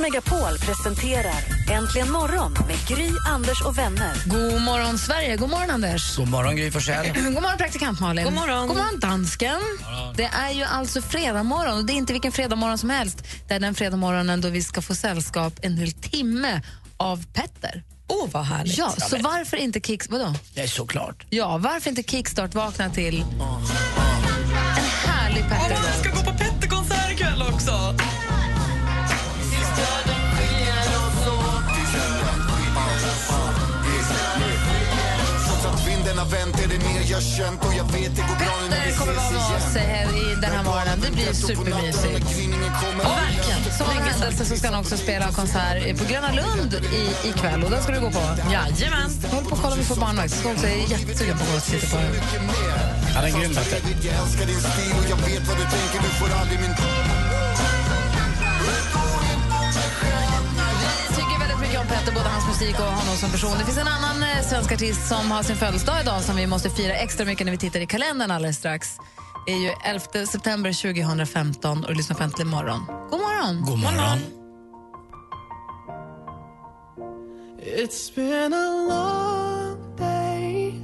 Megapol presenterar Äntligen morgon med Gry, Anders och vänner. God morgon, Sverige. God morgon, Anders. God morgon, Gry Forssell. God morgon, praktikant Malin. God morgon. God morgon, dansken. Det är ju alltså fredag morgon och det är inte vilken fredag morgon som helst. Det är den fredag morgonen då vi ska få sällskap en hel timme av Petter. Åh, oh, vad härligt. Ja, så varför inte kicks... Vadå? Det är såklart. Ja, varför inte kickstart vakna till en härlig Petter? Jag ska gå på Petter-konsert ikväll också. Petter kommer vara med oss eh, i den här morgonen. Det blir supermysigt. Och verkligen, som en händelse så ska han också spela konsert på Gröna Lund i, ikväll. Och den ska du gå på? Jajamän. Jag håller på att kolla om vi får barnvakt. Jag också är jättesugen på att gå och titta på den. Han är grym, Petter. Vi musik och honom som person. Det finns en annan eh, svensk artist som har sin födelsedag idag som vi måste fira extra mycket när vi tittar i kalendern alldeles strax. Det är ju 11 september 2015 och du lyssnar på Äntligen morgon. God morgon! God morgon. It's been a long day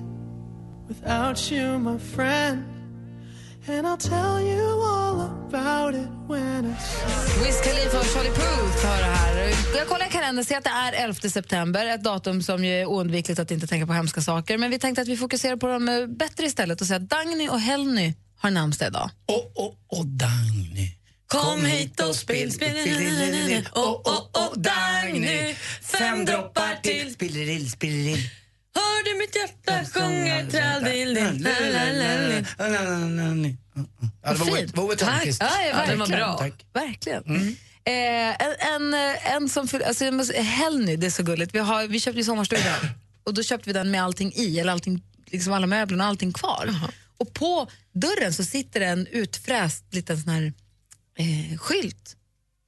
without you, my friend. And I'll tell you all about it when it's Wiz Khalifa och Charlie Puth har det här. Jag kollar i kalendern och ser att det är 11 september, ett datum som ju är oundvikligt att inte tänka på hemska saker. Men vi tänkte att vi fokuserar på dem bättre istället och säger att Dagny och Helny har namnsdag idag. Åh, åh, åh, Dagny. Kom hit och spill, spill, Åh, åh, åh, Dagny. Fem droppar till. Spillerill, spillerill. Hör du mitt hjärta sjunger tralldill Ja, det var fint. var Thörnqvist. Ja, ja, Ja, den var bra. Tack. Verkligen. Eh, en, en, en som fyller... Alltså, Helny, det är så gulligt. Vi, har, vi köpte ju sommarstugan och då köpte vi den med allting i, eller allting, liksom alla möblerna och allting kvar. Och på dörren så sitter det en utfräst liten sån här eh, skylt.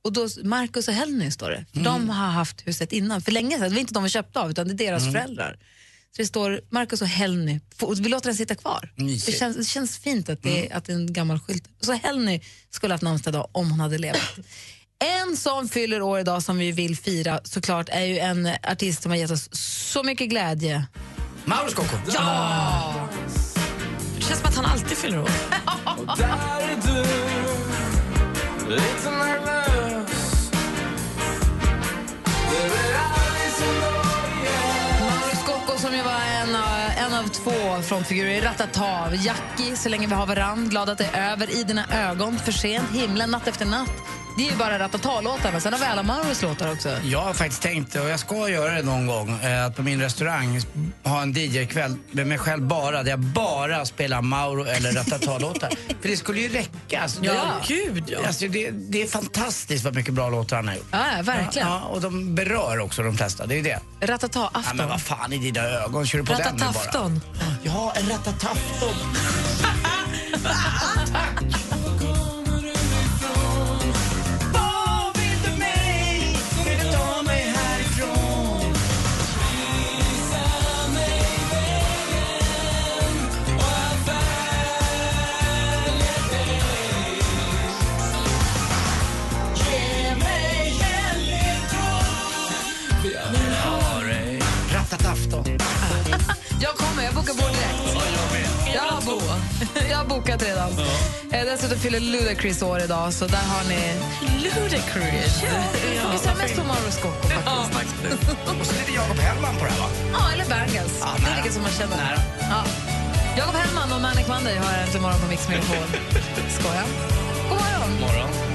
Och då, Marcus och Helny står det. För De har haft huset innan, för länge sedan. Det var inte de vi köpte av, utan det är deras föräldrar. Så det står Marcus och Helny. Vi låter den sitta kvar. Det känns, det känns fint att det, är, att det är en gammal skylt. Så Helny skulle haft namnsdag idag om hon hade levat. En som fyller år idag som vi vill fira såklart är ju en artist som har gett oss så mycket glädje. Mauro Scocco. Det känns som att han alltid fyller år. av, två frontfigurer i Ratata. Jackie, Så länge vi har varann, Glad att det är över, I dina ögon, För sent, Himlen, Natt efter natt. Det är ju bara Ratata-låtarna. Sen har vi alla Mauros låtar också. Jag har faktiskt tänkt, och jag ska göra det någon gång, eh, att på min restaurang ha en DJ-kväll med mig själv bara, där jag bara spelar Mauro eller Ratata-låtar. För det skulle ju räcka. Alltså, Ja, det, gud ja. Alltså, det, det är fantastiskt vad mycket bra låtar han har gjort. Ja, ja, verkligen. Ja, och de berör också de flesta, det är ju det. Ja, Ratata-afton. men vad fan i dina ögon, kör du på den nu bara? Ratatafton. Ja, en ratatafton. Ratatafton. Dessutom fyller Ludacris år idag, så där har ni... Ludacris. Vi fokuserar mest Mauro Scocco faktiskt. Och så lite Jakob Hellman på det här va? Ja, eller Bangles. Ja, det är vilket som man känner. Nära. Ja. Jakob Hellman och Manic Monday har jag äntligen morgon på Mix Megapol. Skoja. God morgon. Morgon.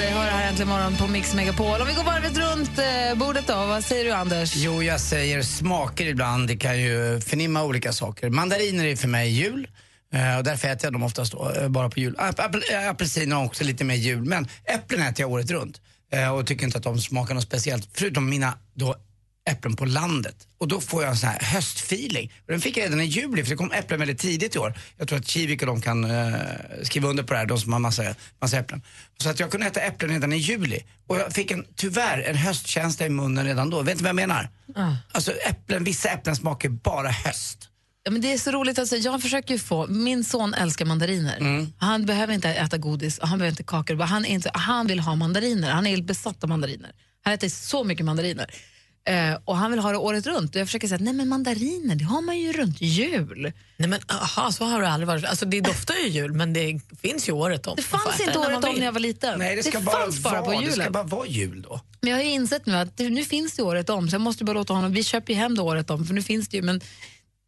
Sunday har det här äntligen morgon på Mix Megapol. Om vi går varvet runt eh, bordet då, vad säger du Anders? Jo, jag säger smaker ibland. Det kan ju förnimma olika saker. Mandariner är för mig jul. Eh, och därför äter jag dem oftast då, bara på jul. Eh, apelsiner har också lite mer jul. Men äpplen äter jag året runt. Och tycker inte att de smakar något speciellt. Förutom mina då äpplen på landet. Och då får jag en sån här höstfeeling. Och den fick jag redan i juli för det kom äpplen väldigt tidigt i år. Jag tror att Kivik och de kan eh, skriva under på det här, de som har massa, massa äpplen. Så att jag kunde äta äpplen redan i juli. Och jag fick en, tyvärr en höstkänsla i munnen redan då. Vet ni vad jag menar? Alltså äpplen, vissa äpplen smakar bara höst. Ja, men det är så roligt, alltså, jag försöker få, min son älskar mandariner. Mm. Han behöver inte äta godis, och han behöver inte kakor, han, inte, han vill ha mandariner. Han är helt besatt av mandariner. Han äter så mycket mandariner. Eh, och han vill ha det året runt. Och jag försöker säga, nej men mandariner, det har man ju runt jul. Nej men aha, så har det aldrig varit. Alltså det doftar ju jul men det finns ju året om. Det fanns inte året om när jag var liten. Nej, det ska bara, fanns bara vara, på det ska bara vara jul då. Men jag har ju insett nu att det, nu finns det året om, så jag måste bara låta honom, vi köper ju hem det året om, för nu finns det ju, men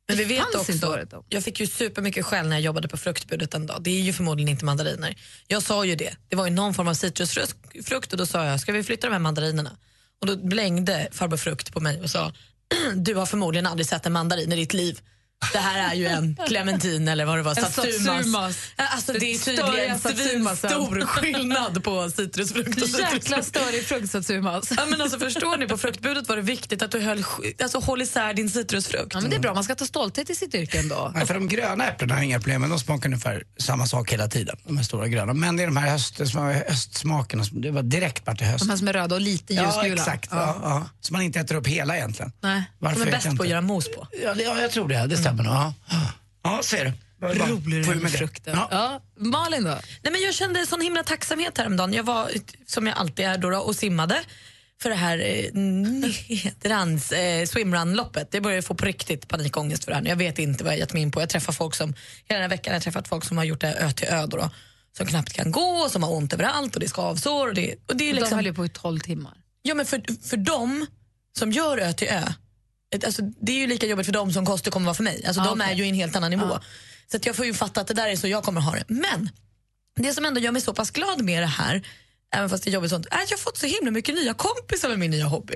Men vi det vet också, året om. jag fick ju supermycket skäll när jag jobbade på fruktbudet en dag. Det är ju förmodligen inte mandariner. Jag sa ju det. Det var ju någon form av citrusfrukt och då sa jag, ska vi flytta de här mandarinerna? Och då blängde farbror Frukt på mig och sa, du har förmodligen aldrig sett en mandarin i ditt liv. Det här är ju en clementin eller vad det var, satsumas. Alltså, det är tydligen stor skillnad på citrusfrukt och Jäkla citrusfrukt. störig frukt, satsumas. Ja, men alltså, förstår ni, på fruktbudet var det viktigt att du höll, alltså, håll isär din citrusfrukt. Ja, men det är bra, man ska ta stolthet i sitt yrke ändå. Nej, för de gröna äpplena har inga problem med. De smakar ungefär samma sak hela tiden. De här stora gröna. Men det är de här höst, höstsmakerna. som- Det var direkt bara till höst. De här som är röda och lite Ja, ljusgula. exakt. Ja. Ja, Så man inte äter upp hela egentligen. Nej. Varför De är bäst på att göra mos på. Ja, det, ja, jag tror det. Det nog. Ja, ja ser du. Rolig får den vi med det. frukten. Ja. Ja. Malin då? Nej, men jag kände sån himla tacksamhet häromdagen. Jag var, som jag alltid är, då, då, och simmade för det här eh, Nedrans eh, swimrun-loppet. Jag började få på riktigt panikångest för det här. Jag vet inte vad jag gett mig in på. Jag träffar folk som, hela den här veckan har jag träffat folk som har gjort det ö till ö. Då, då, som knappt kan gå, som har ont överallt och det är skavsår. Och det, och det är De liksom, höll ju på i 12 timmar. Ja, men för, för dem som gör Ö till Ö, alltså, det är ju lika jobbigt för dem som Koster kommer vara för mig. Alltså, Ah, de är okej. ju i en helt annan nivå. Så att jag får ju fatta att det där är så jag kommer ha det. Men det som ändå gör mig så pass glad med det här, även fast det är jobbigt sånt, är att jag har fått så himla mycket nya kompisar med min nya hobby.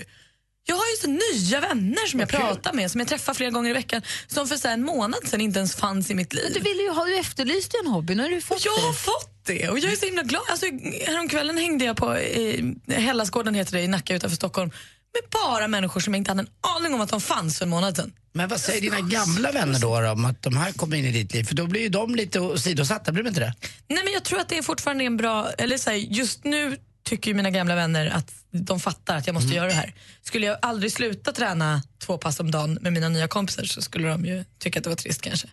Jag har ju så nya vänner som jag kul. pratar med, som jag träffar flera gånger i veckan, som för så en månad sedan inte ens fanns i mitt liv. Du ville ju ha, du efterlyste ju en hobby, nu har du fått Jag har det. fått det och jag är så himla glad. Alltså, häromkvällen hängde jag på eh, Hellasgården heter det, i Nacka utanför Stockholm med bara människor som jag inte hade en aning om att de fanns för en månad sedan. Men vad säger dina gamla vänner då, då om att de här kommer in i ditt liv? För då blir ju de lite åsidosatta, blir de inte det? Nej, men jag tror att det är fortfarande en bra, eller så här, just nu tycker mina gamla vänner att de fattar att jag måste göra det här. Skulle jag aldrig sluta träna två pass om dagen med mina nya kompisar så skulle de ju tycka att det var trist kanske.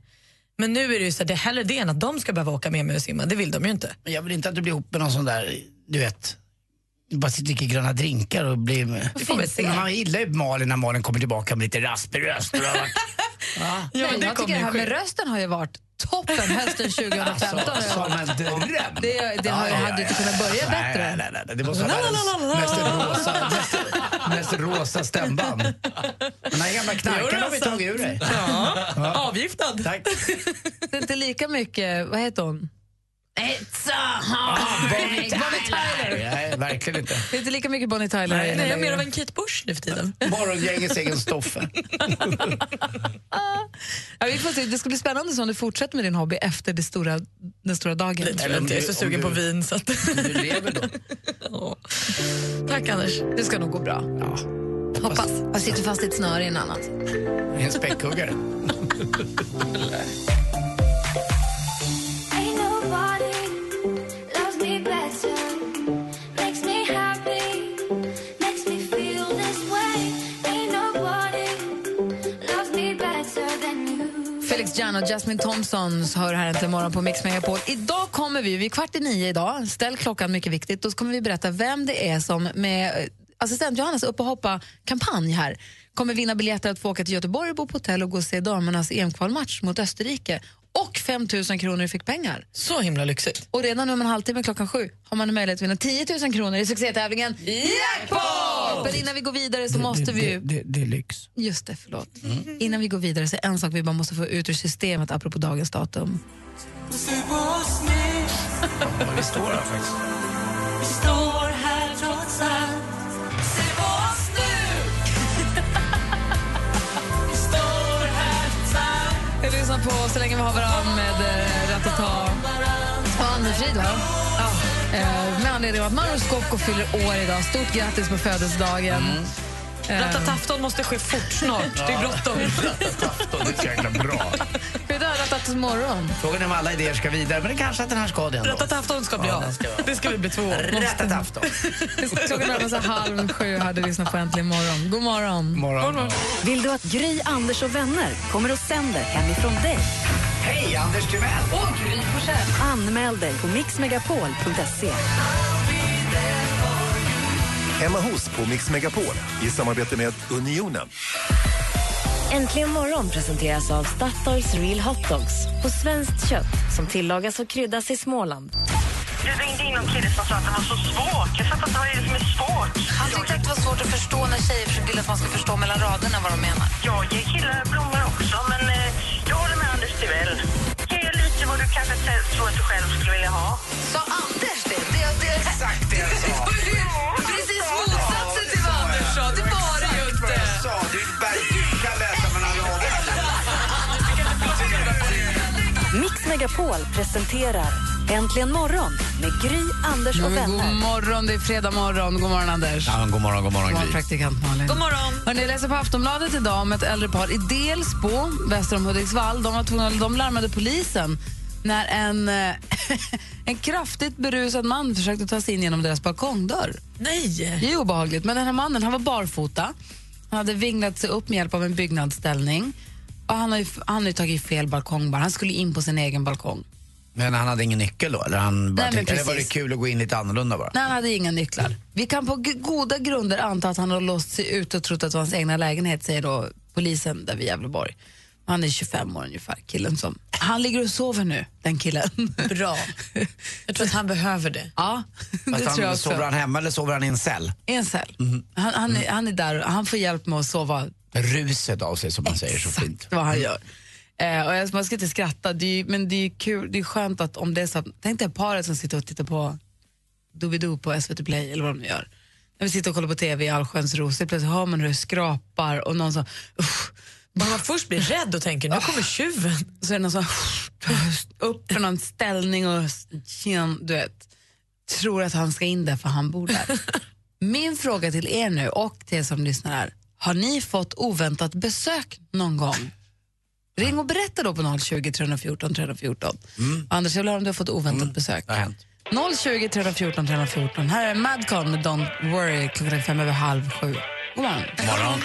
Men nu är det ju så här, det är hellre det än att de ska behöva åka med mig och simma, det vill de ju inte. Men jag vill inte att du blir ihop med någon sån där, du vet, bara sitter och dricker gröna drinkar och blir... Får se. Man gillar ju Malin när Malin kommer tillbaka med lite raspig röst. Det Ja, Nej, det jag tycker det här med rösten har ju varit toppen hösten 2015. har det Som en dröm. Det, det har, hade inte kunnat börja bättre. nej, nej, nej. Det måste vara världens mest rosa, mest, mest rosa stämband. Den här gamla knarkaren har vi tagit ur dig. Ja. Avgiftad. Tack. Det är inte lika mycket, vad heter hon? It's a Bonnie Tyler. Nej, verkligen inte. Det är inte lika mycket Bonnie Tyler. Nej, Nej, jag är mer av en Kate Bush nu för tiden. Morgongängets egen Stoffe. Ja, vi får se. Det ska bli spännande om du fortsätter med din hobby efter det stora, den stora dagen. Det tror Eller jag inte, jag är så sugen du- på vin. Så att... Du lever då. Ja. Tack Anders. Det ska nog gå bra. Ja, Hoppas. Jag sitter fast i ett snöre i en annan. en späckhuggare. Jan och Jasmine Thompson hör här inte, morgon på Mix Megapol. Idag kommer vi, vi är kvart i nio idag, ställ klockan mycket viktigt, då kommer vi berätta vem det är som med eh, assistent Johannes upp och hoppa-kampanj här. Kommer vinna biljetter att få åka till Göteborg bo på hotell och gå och se damernas EM-kvalmatch mot Österrike och 5 000 kronor i fick pengar. Så himla lyxigt. Och redan om en halvtimme klockan sju har man möjlighet att vinna 10 000 kronor i succétävlingen Jackpot! Men innan vi går vidare så måste vi ju... Det, det, det är lyx. Just det, förlåt. Innan vi går vidare så är en sak vi bara måste få ut ur systemet apropå dagens datum. Ja, det står här faktiskt. På Så länge vi har varann med eh, Ratata och Anne-Frid, va? Ja. Eh, med anledning av att Maros Scocco fyller år idag. Stort grattis på födelsedagen. Eh, Ratatafton måste ske fort snart. Det är bråttom. Det är så jäkla bra. Är Ratatas morgon? Frågan är om alla idéer ska vidare, men det kanske att den här ska det ändå. Ratatafton ska bli Ja, av. ska. Det ska vi bli två. Ratatafton. Klockan närmar sig halv sju. Hade lyssnat på Äntligen morgon. God morgon. Morgon. Vill du att Gry, Anders och vänner kommer och sänder hemifrån dig? Hej, Anders Timell! Anmäl dig på mixmegapol.se. Hemma hos på Mix Megapol i samarbete med Unionen. Äntligen morgon presenteras av Statoils Real Hot Dogs på svenskt kött som tillagas och kryddas i Småland. Det ringde in någon kille som sa att det var så svårt. Jag fattar inte vad det är som är svårt. Han tyckte att det var svårt att förstå när tjejer vill att man ska förstå mellan raderna vad de menar. Jag ger killar blommor också, men eh, jag håller med Anders Tivell. Ge lite vad du kanske tror att du själv skulle vilja ha. Sa Megapol presenterar Äntligen morgon med Gry, Anders och Men vänner. god morgon, det är fredag morgon. God morgon, Anders. Ja, god morgon, god morgon, God morgon, Gry. praktikant Malin. God morgon. Hörrni, jag läser på Aftonbladet idag om ett äldre par i Delsbo, väster om Hudiksvall. De, var tvungna, de larmade polisen när en, eh, en kraftigt berusad man försökte ta sig in genom deras balkongdörr. Nej. Det är obehagligt, men den här mannen han var barfota. Han hade vinglat sig upp med hjälp av en byggnadsställning. Och han har ju, han har tagit fel balkong bara. Han skulle in på sin egen balkong. Men han hade ingen nyckel då? Eller, han bara Nej, tänkte, eller var det kul att gå in lite annorlunda bara? Nej, han hade inga nycklar. Vi kan på goda grunder anta att han har låst sig ut och trott att det var hans egna lägenhet, säger då polisen där vid Gävleborg. Han är 25 år ungefär, killen som... Han ligger och sover nu, den killen. Bra. Jag tror att han behöver det. Ja, det Fast tror jag han, också. sover han hemma eller sover han i en cell? I en cell. Han, han, är, han är där och han får hjälp med att sova Ruset av sig som man säger så fint. exakt vad han gör. Eh, och jag, man ska inte skratta, det är, men det är kul, det är skönt att om det är så att, tänk dig paret som sitter och tittar på Doobidoo på SVT Play eller vad de gör. När vi sitter och kollar på TV i Allsköns ros, så plötsligt hör man hur det skrapar och någon som usch, Man man först blir rädd och tänker nu kommer tjuven. så är det någon som upp för någon ställning och du vet, tror att han ska in där för han bor där. Min fråga till er nu och till er som lyssnar är, har ni fått oväntat besök någon gång? Ring och berätta då på 020 314 314. Anders, jag vill höra om du har fått oväntat besök. Det har hänt. 020 314 314. Här är Madcon med Don't Worry klockan är fem över halv sju. God morgon. Morgon.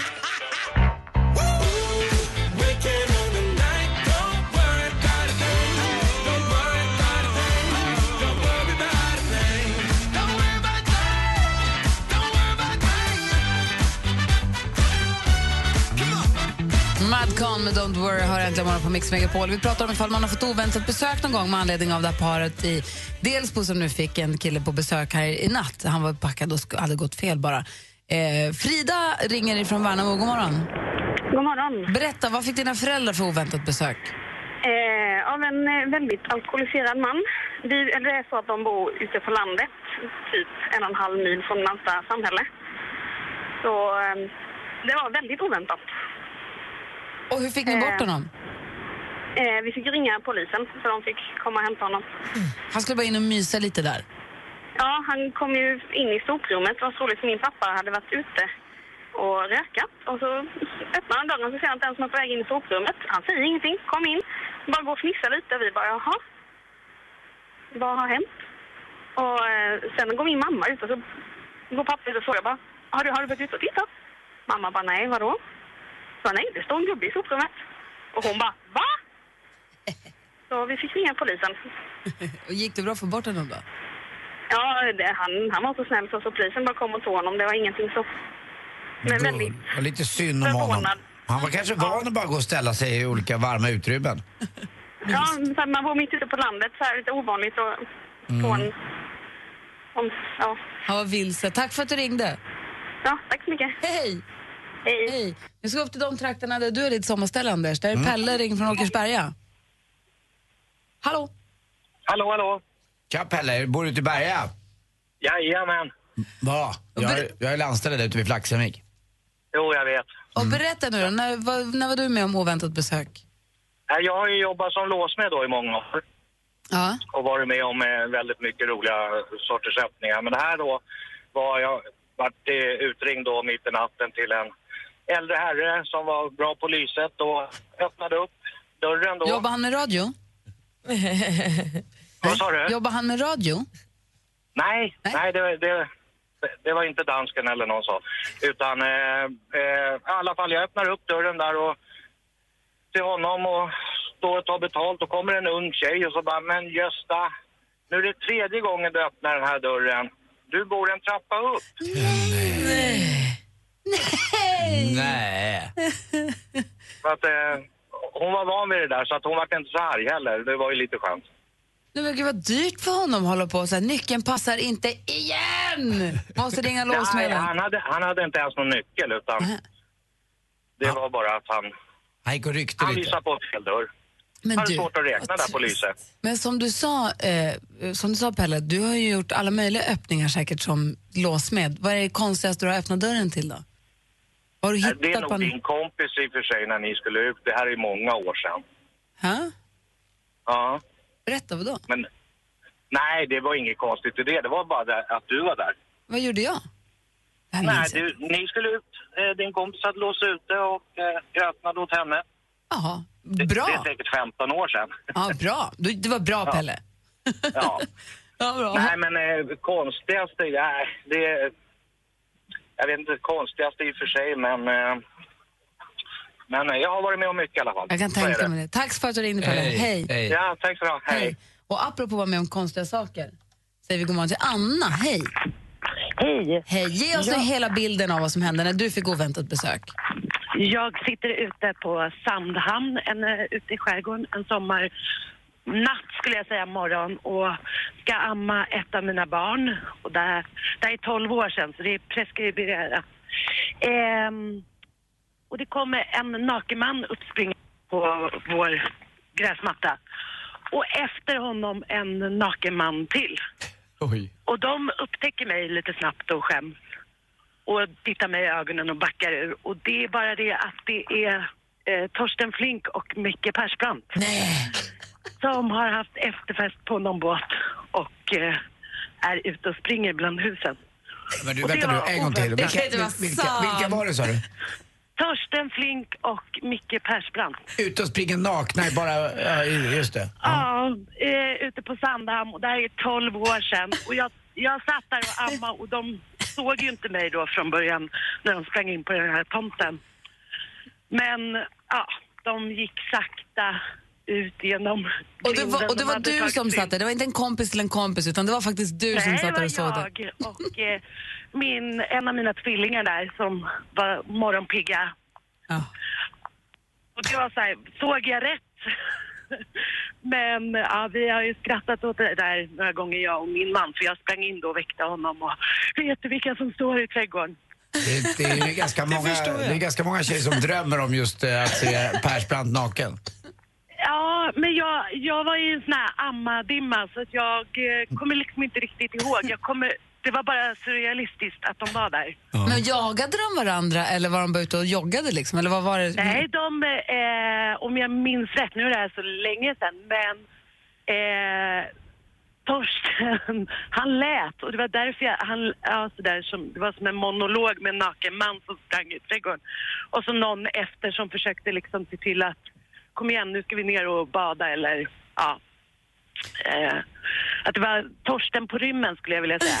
Madcon med Don't Worry har äntligen morgon på Mix Megapol. Vi pratar om ifall man har fått oväntat besök någon gång med anledning av det här paret i Delsbo som nu fick en kille på besök här i natt. Han var packad och hade gått fel bara. Eh, Frida ringer ifrån Värnamo. God morgon. God morgon. Berätta, vad fick dina föräldrar för oväntat besök? Eh, av en eh, väldigt alkoholiserad man. Vi, det är så att de bor ute på landet, typ en och en halv mil från närmsta samhälle. Så eh, det var väldigt oväntat. Och hur fick ni bort Eh. honom? Eh, vi fick ringa polisen så de fick komma och hämta honom. Han skulle bara in och mysa lite där. Ja, han kom ju in i soprummet. Det var så roligt för min pappa hade varit ute och rökat. Och så öppnar han dörren och så ser han att den som är på väg in i soprummet. Han säger ingenting, kom in. Bara går och fnissar lite. Vi bara, jaha. Vad har hänt? Och eh, sen går min mamma ut och så går pappa ut och frågar bara, har du, har du varit ute och tittat? Mamma bara, nej, vadå? Så nej, det står en gubbe i soprummet. Och hon bara, va? Så vi fick ringa polisen. Och gick det bra att få bort honom då? Ja, det, han, han var så snäll så, så polisen bara kom och tog honom. Det var ingenting så... Men väldigt... Var lite synd om honom. Han var kanske van att bara gå och ställa sig i olika varma utrymmen. Ja, man bor mitt ute på landet, så här lite ovanligt och Mm. på en... Om, ja. Han var vilse. Tack för att du ringde. ja, tack så mycket. Hej! Hej. Hej. Nu ska vi upp till de trakterna där du är ditt sommarställe, Anders. Där är Pelle ring från Åkersberga. Hallå? Hallå, hallå. Tja Pelle, bor du ute i Berga? Jajamän. Va? Jag, är- jag är landställd där ute vid Flaxemvik. Jo, jag vet. Och berätta nu då, när, var, när var du med om oväntat besök? Nej, Jag har ju jobbat som låsmed då i många år Ja. och varit med om eh, väldigt mycket roliga sorters öppningar. Men det här då var jag vart eh, utringd då mitt i natten till en äldre herre som var bra på lyset och öppnade upp dörren då. Jobbar han med radio? Vad sa du? Jobbar han med radio? Nej, nej, det, det, det var inte dansken eller någon så. Utan eh, eh, i alla fall, jag öppnar upp dörren där och till honom och står och tar betalt och kommer en ung tjej och så bara, men Gösta, nu är det tredje gången du öppnar den här dörren. Du bor en trappa upp. Nej. Så att, eh, hon var van vid det där så att hon var inte så arg heller. Det var ju lite skönt. Nej, men gud vad dyrt för honom att hålla på så här, nyckeln passar inte igen! Måste ringa Nej, låsmedlen. han hade, han hade inte ens någon nyckel utan det var bara att han, Han gick och ryckte han lite. visade på fel dörr. Men hade du, svårt att räkna där på lyset. Men som du sa, eh, som du sa Pelle, du har ju gjort alla möjliga öppningar säkert som låsmed. Vad är det konstigaste du har öppnat dörren till då? Har du hittat Det är nog din kompis i och för sig när ni skulle ut. Det här är många år sedan. Ha? Ja. Berätta, vad då? Men nej, det var inget konstigt i det. Det var bara det att du var där. Vad gjorde jag? Nej, du, ni skulle ut. Eh, Din kompis hade låst ute och eh, jag öppnade åt henne. Jaha, Det, bra. det är säkert 15 år sedan. Ja, bra. Du, det var bra, Ja. Pelle. Ja. Ja, bra. Nej, men eh, konstigaste, nej, det. Jag vet inte konstigaste i och för sig, men... Eh, men eh, jag har varit med om mycket i alla fall. Jag kan tänka mig det. Tack för att du ringde, Pelle. Hej. Ja, tack så du Hej. Och apropå att vara med om konstiga saker säger vi god morgon till Anna. Hej. Hej. Hej. Ge oss Ja. nu hela bilden av vad som hände när du fick oväntat besök. Jag sitter ute på Sandhamn, en, eh, ute i skärgården, en sommar natt skulle jag säga, morgon och ska amma ett av mina barn. Och det, här- det här är 12 år sedan så det är preskriberat. Ehm, och det kommer en naken man uppspringa på vår gräsmatta. Och efter honom en naken man till. Oj. Och de upptäcker mig lite snabbt och skäms. Och tittar mig i ögonen och backar ur. Och det är bara det att det är eh, Torsten Flink och Micke Persbrandt. Som har haft efterfest på någon båt och eh, är ute och springer bland husen. Men du, Och vänta nu, en gång till. vilka, sant. vilka var det sa du? Torsten Flink och Micke Persbrandt. Ute och springer nakna i bara... Ja, just det. Ja, eh, ute på Sandhamn och det här är 12 år sedan. Och jag, jag satt där och ammade och de såg ju inte mig då från början när de sprang in på den här tomten. Men ja, de gick sakta ut genom Och det var, och det de var du som satt där. Det var inte en kompis till en kompis utan det var faktiskt du som Nej, satt där och såg det det. var jag och eh, min, en av mina tvillingar där som var morgonpigga. Och det var så här, såg jag rätt? Men ja, vi har ju skrattat åt det där några gånger jag och min man för jag sprang in då och väckte honom och vet du vilka som står i trädgården? Det, det är ganska många, jag. det är ganska många tjejer som drömmer om just eh, att se Persbrandt naken. Ja, men jag, jag var i en sån här ammadimma så att jag eh, kommer liksom inte riktigt ihåg. Jag kommer, det var bara surrealistiskt att de var där. Men jagade de varandra eller var de bara ute och joggade liksom? Eller vad var det? Nej, de, eh, om jag minns rätt, nu är det här så länge sedan, men eh, Torsten, han lät och det var därför jag, han, ja, så där, som, det var som en monolog med en naken man som sprang i trädgården. Och så någon efter som försökte liksom se till att, kom igen nu ska vi ner och bada eller, ja. Eh, att det var Torsten på rymmen skulle jag vilja säga.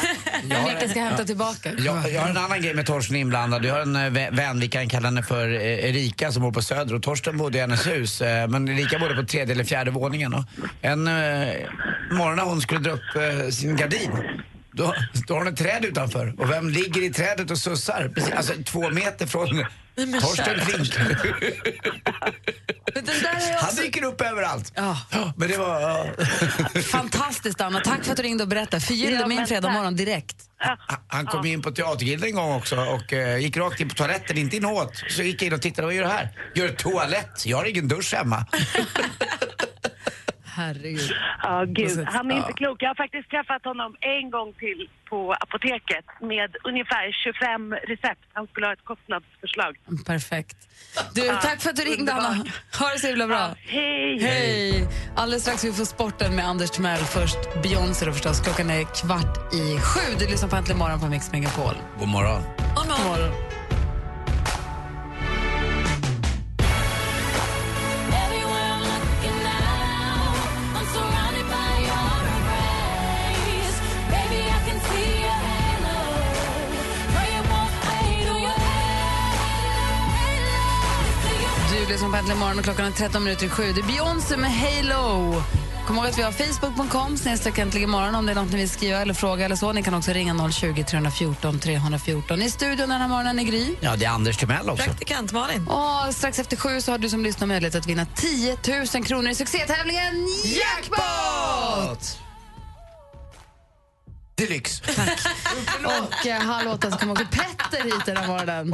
Micke ska hämta tillbaka. Jag, jag har en annan grej med Torsten inblandad. Jag har en eh, vä- vän, vi kan kalla henne för eh, Erika, som bor på Söder. Och Torsten bodde i hennes hus, eh, men Erika bodde på tredje eller fjärde våningen. Och en eh, morgon när hon skulle dra upp eh, sin gardin, då, då har hon ett träd utanför. Och vem ligger i trädet och sussar? Precis, alltså två meter från Torsten Flink. Han dyker upp överallt. Ja. Men det var... ja. Fantastiskt Anna, tack för att du ringde och berättade. Förgyllde Ja, min fredag morgon direkt. Han kom in på Teatergilden en gång också och eh, gick rakt in på toaletten, inte in åt. Så gick jag in och tittade, vad gör du här? Gör toalett, jag har ingen dusch hemma. herregud. Ja, gud. Han är inte Ja. klok. Jag har faktiskt träffat honom en gång till på apoteket med ungefär 25 recept. Han skulle ha ett kostnadsförslag. Perfekt. Du, Ja, tack för att du ringde, underbart. Anna. Ha det så himla bra. Ja, hej. Hej! Alldeles strax vi får sporten med Anders Timell. Först Beyoncé då förstås. Klockan är kvart i sju. Du lyssnar på Äntligen morgon på Mix Megapol. God morgon. God morgon. Du lyssnar på Äntligen morgon och klockan är 13 minuter i sju. Det är Beyoncé med Halo. Kom ihåg att vi har facebook.com snedstreck äntligen morgon om det är något ni vill skriva eller fråga eller så. Ni kan också ringa 020 314 314. I studion den här morgonen är Gry. Ja, det är Anders Timell också. Praktikant Malin. Och strax efter sju så har du som lyssnar möjlighet att vinna 10 000 kronor i succétävlingen Jackpot! Deluxe. Och eh, halv åtta så kommer också Petter hit den här morgonen.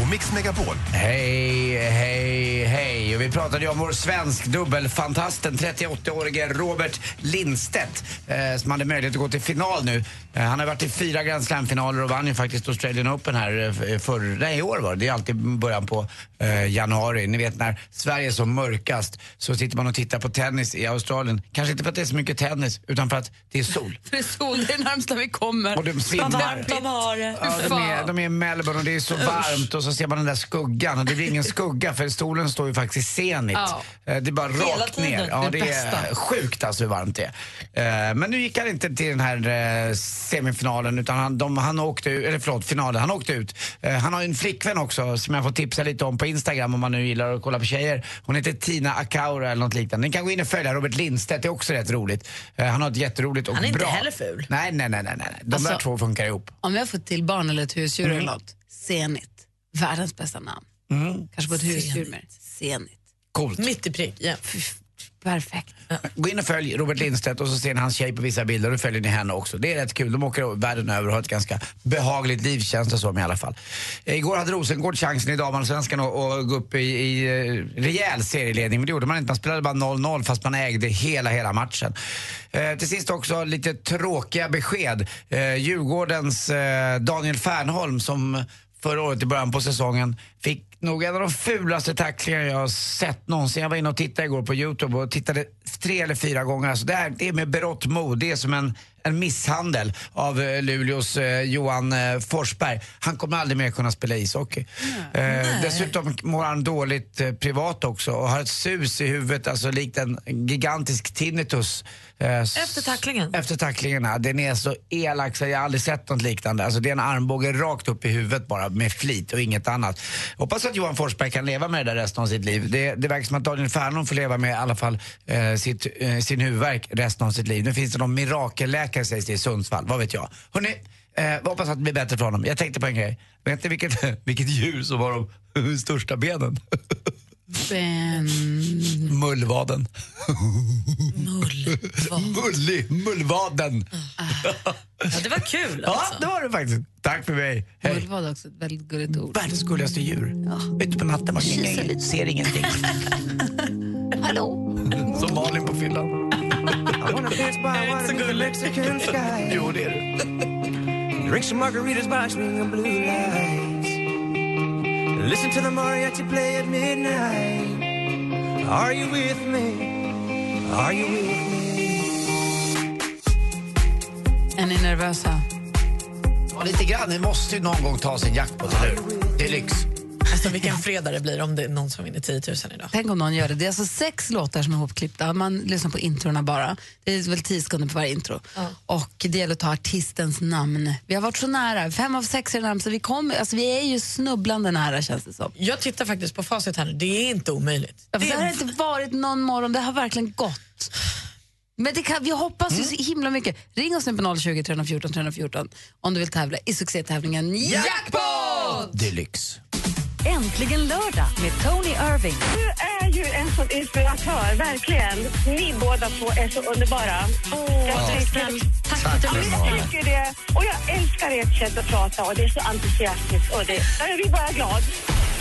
och Mix Megapol. Hej, hej, hej. Vi pratade ju om vår svensk dubbelfantasten, 38-årige Robert Lindstedt, eh, som hade möjlighet att gå till final nu. Eh, han har varit i fyra Grand Slam-finaler och vann ju faktiskt Australian Open här eh, för, nej, i år var det. Det är alltid början på eh, januari. Ni vet när Sverige är som mörkast så sitter man och tittar på tennis i Australien. Kanske inte för att det är så mycket tennis, utan för att det är sol. För det är sol, det är närmsta vi kommer. Och de svimmar. Vad varmt de har det. Ja, de, är, de är i Melbourne och det är så varmt och så ser man den där skuggan och det blir ingen skugga för stolen står ju faktiskt i zenit. Ja. Eh, Det är bara Hela rakt tiden. ner. Ja, Det det är sjukt alltså hur varmt det är. Eh, Men nu gick han inte till den här eh, semifinalen utan han, de, han åkte ut, eller förlåt, finalen. Han åkte ut. Han har ju en flickvän också som jag får tipsa lite om på Instagram om man nu gillar att kolla på tjejer. Hon heter Tina Akaura eller något liknande. Ni kan gå in och följa Robert Lindstedt, det är också rätt roligt. Han har ett jätteroligt och Han är inte bra... heller ful. Nej, nej, nej, nej. nej. De där Alltså- två funkar ihop. Om jag får till barn eller ett husdjur Mm. eller något, Zenit. Världens bästa namn. Kanske på ett husdjur med. Zenit. Coolt. Mitt i prick, ja. Perfekt. Gå in och följ Robert Lindstedt och så ser ni hans tjej på vissa bilder och då följer ni henne också. Det är rätt kul. De åker världen över och har ett ganska behagligt liv känns det som i alla fall. Igår hade Rosengård chansen i damallsvenskan att att gå upp i, i eh, rejäl serieledning men det gjorde man inte. Man spelade bara 0-0 fast man ägde hela, hela matchen. Eh, till sist också lite tråkiga besked. Eh, Djurgårdens eh, Daniel Fernholm som förra året i början på säsongen fick nog en av de fulaste tacklingar jag har sett någonsin. Jag var inne och tittade igår på Youtube och tittade tre eller fyra gånger. Alltså det, här, det är med berått mod. Det är som en, en misshandel av eh, Luleås eh, Johan eh, Forsberg. Han kommer aldrig mer kunna spela ishockey. Eh, dessutom mår han dåligt eh, privat också och har ett sus i huvudet, alltså likt en gigantisk tinnitus. Eh, Efter tacklingen? efter tacklingarna. Den är så elak så jag har aldrig sett något liknande. Alltså det är en armbåge rakt upp i huvudet bara med flit och inget annat. Hoppas att Johan Forsberg kan leva med det där resten av sitt liv. Det, det verkar som att Daniel Fernholm får leva med i alla fall eh, sitt, eh, sin huvudvärk resten av sitt liv. Nu finns det någon mirakelläkare sägs det i Sundsvall, vad vet jag. Hörrni, eh, hoppas att det blir bättre för honom. Jag tänkte på en grej. Vet ni vilket, vilket djur som har de största benen? Ben... Mullvaden. Mullig, mullvaden. Ja, det var kul Ja, alltså. det var det faktiskt. Tack för mig. Hej. Mullvad är också ett väldigt gulligt ord. Världens gulligaste djur. Ute på natten, man lite. ser ingenting. Hallå? Som Malin på fyllan. så good Mexican sky. Jo, det är du. Drink some margaritas by swinging blue lights. To the mariachi play at midnight. Are you with me? Are you with me? Är ni nervösa? Ja, lite grann. Ni måste ju någon gång ta sin jackpot, eller hur? Det är lyx. Alltså vilken fredag det blir om det är någon som vinner 10 000 idag. Tänk om någon gör det. Det är alltså sex låtar som är ihopklippta. Man lyssnar på introna bara. Det är väl tio sekunder på varje intro. Och det gäller att ta artistens namn. Vi har varit så nära. Fem av sex är det närmsta. Vi, kom, alltså, vi är ju snubblande nära känns det som. Jag tittar faktiskt på facit här nu. Det är inte omöjligt. Ja, Det det har inte varit någon morgon, det har verkligen gått. Men det kan, vi hoppas ju så himla mycket. Ring oss nu på 020 314 314 om du vill tävla i succétävlingen Jackpot! Deluxe. Äntligen lördag med Tony Irving. Du är ju en sån inspiratör, verkligen. Ni båda två är så underbara. jag tycker, Tack för att du Jag tycker det. Och jag älskar ert sätt att prata och det är så entusiastiskt. Och det, jag blir bara glad.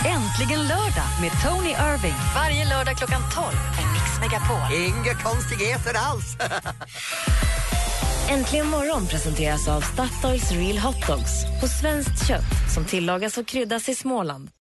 Äntligen lördag med Tony Irving. Varje lördag klockan 12 på Mix Megapol. Inga konstigheter alls. Äntligen morgon presenteras av Statoils Real Hot Dogs på svenskt kött som tillagas och kryddas i Småland.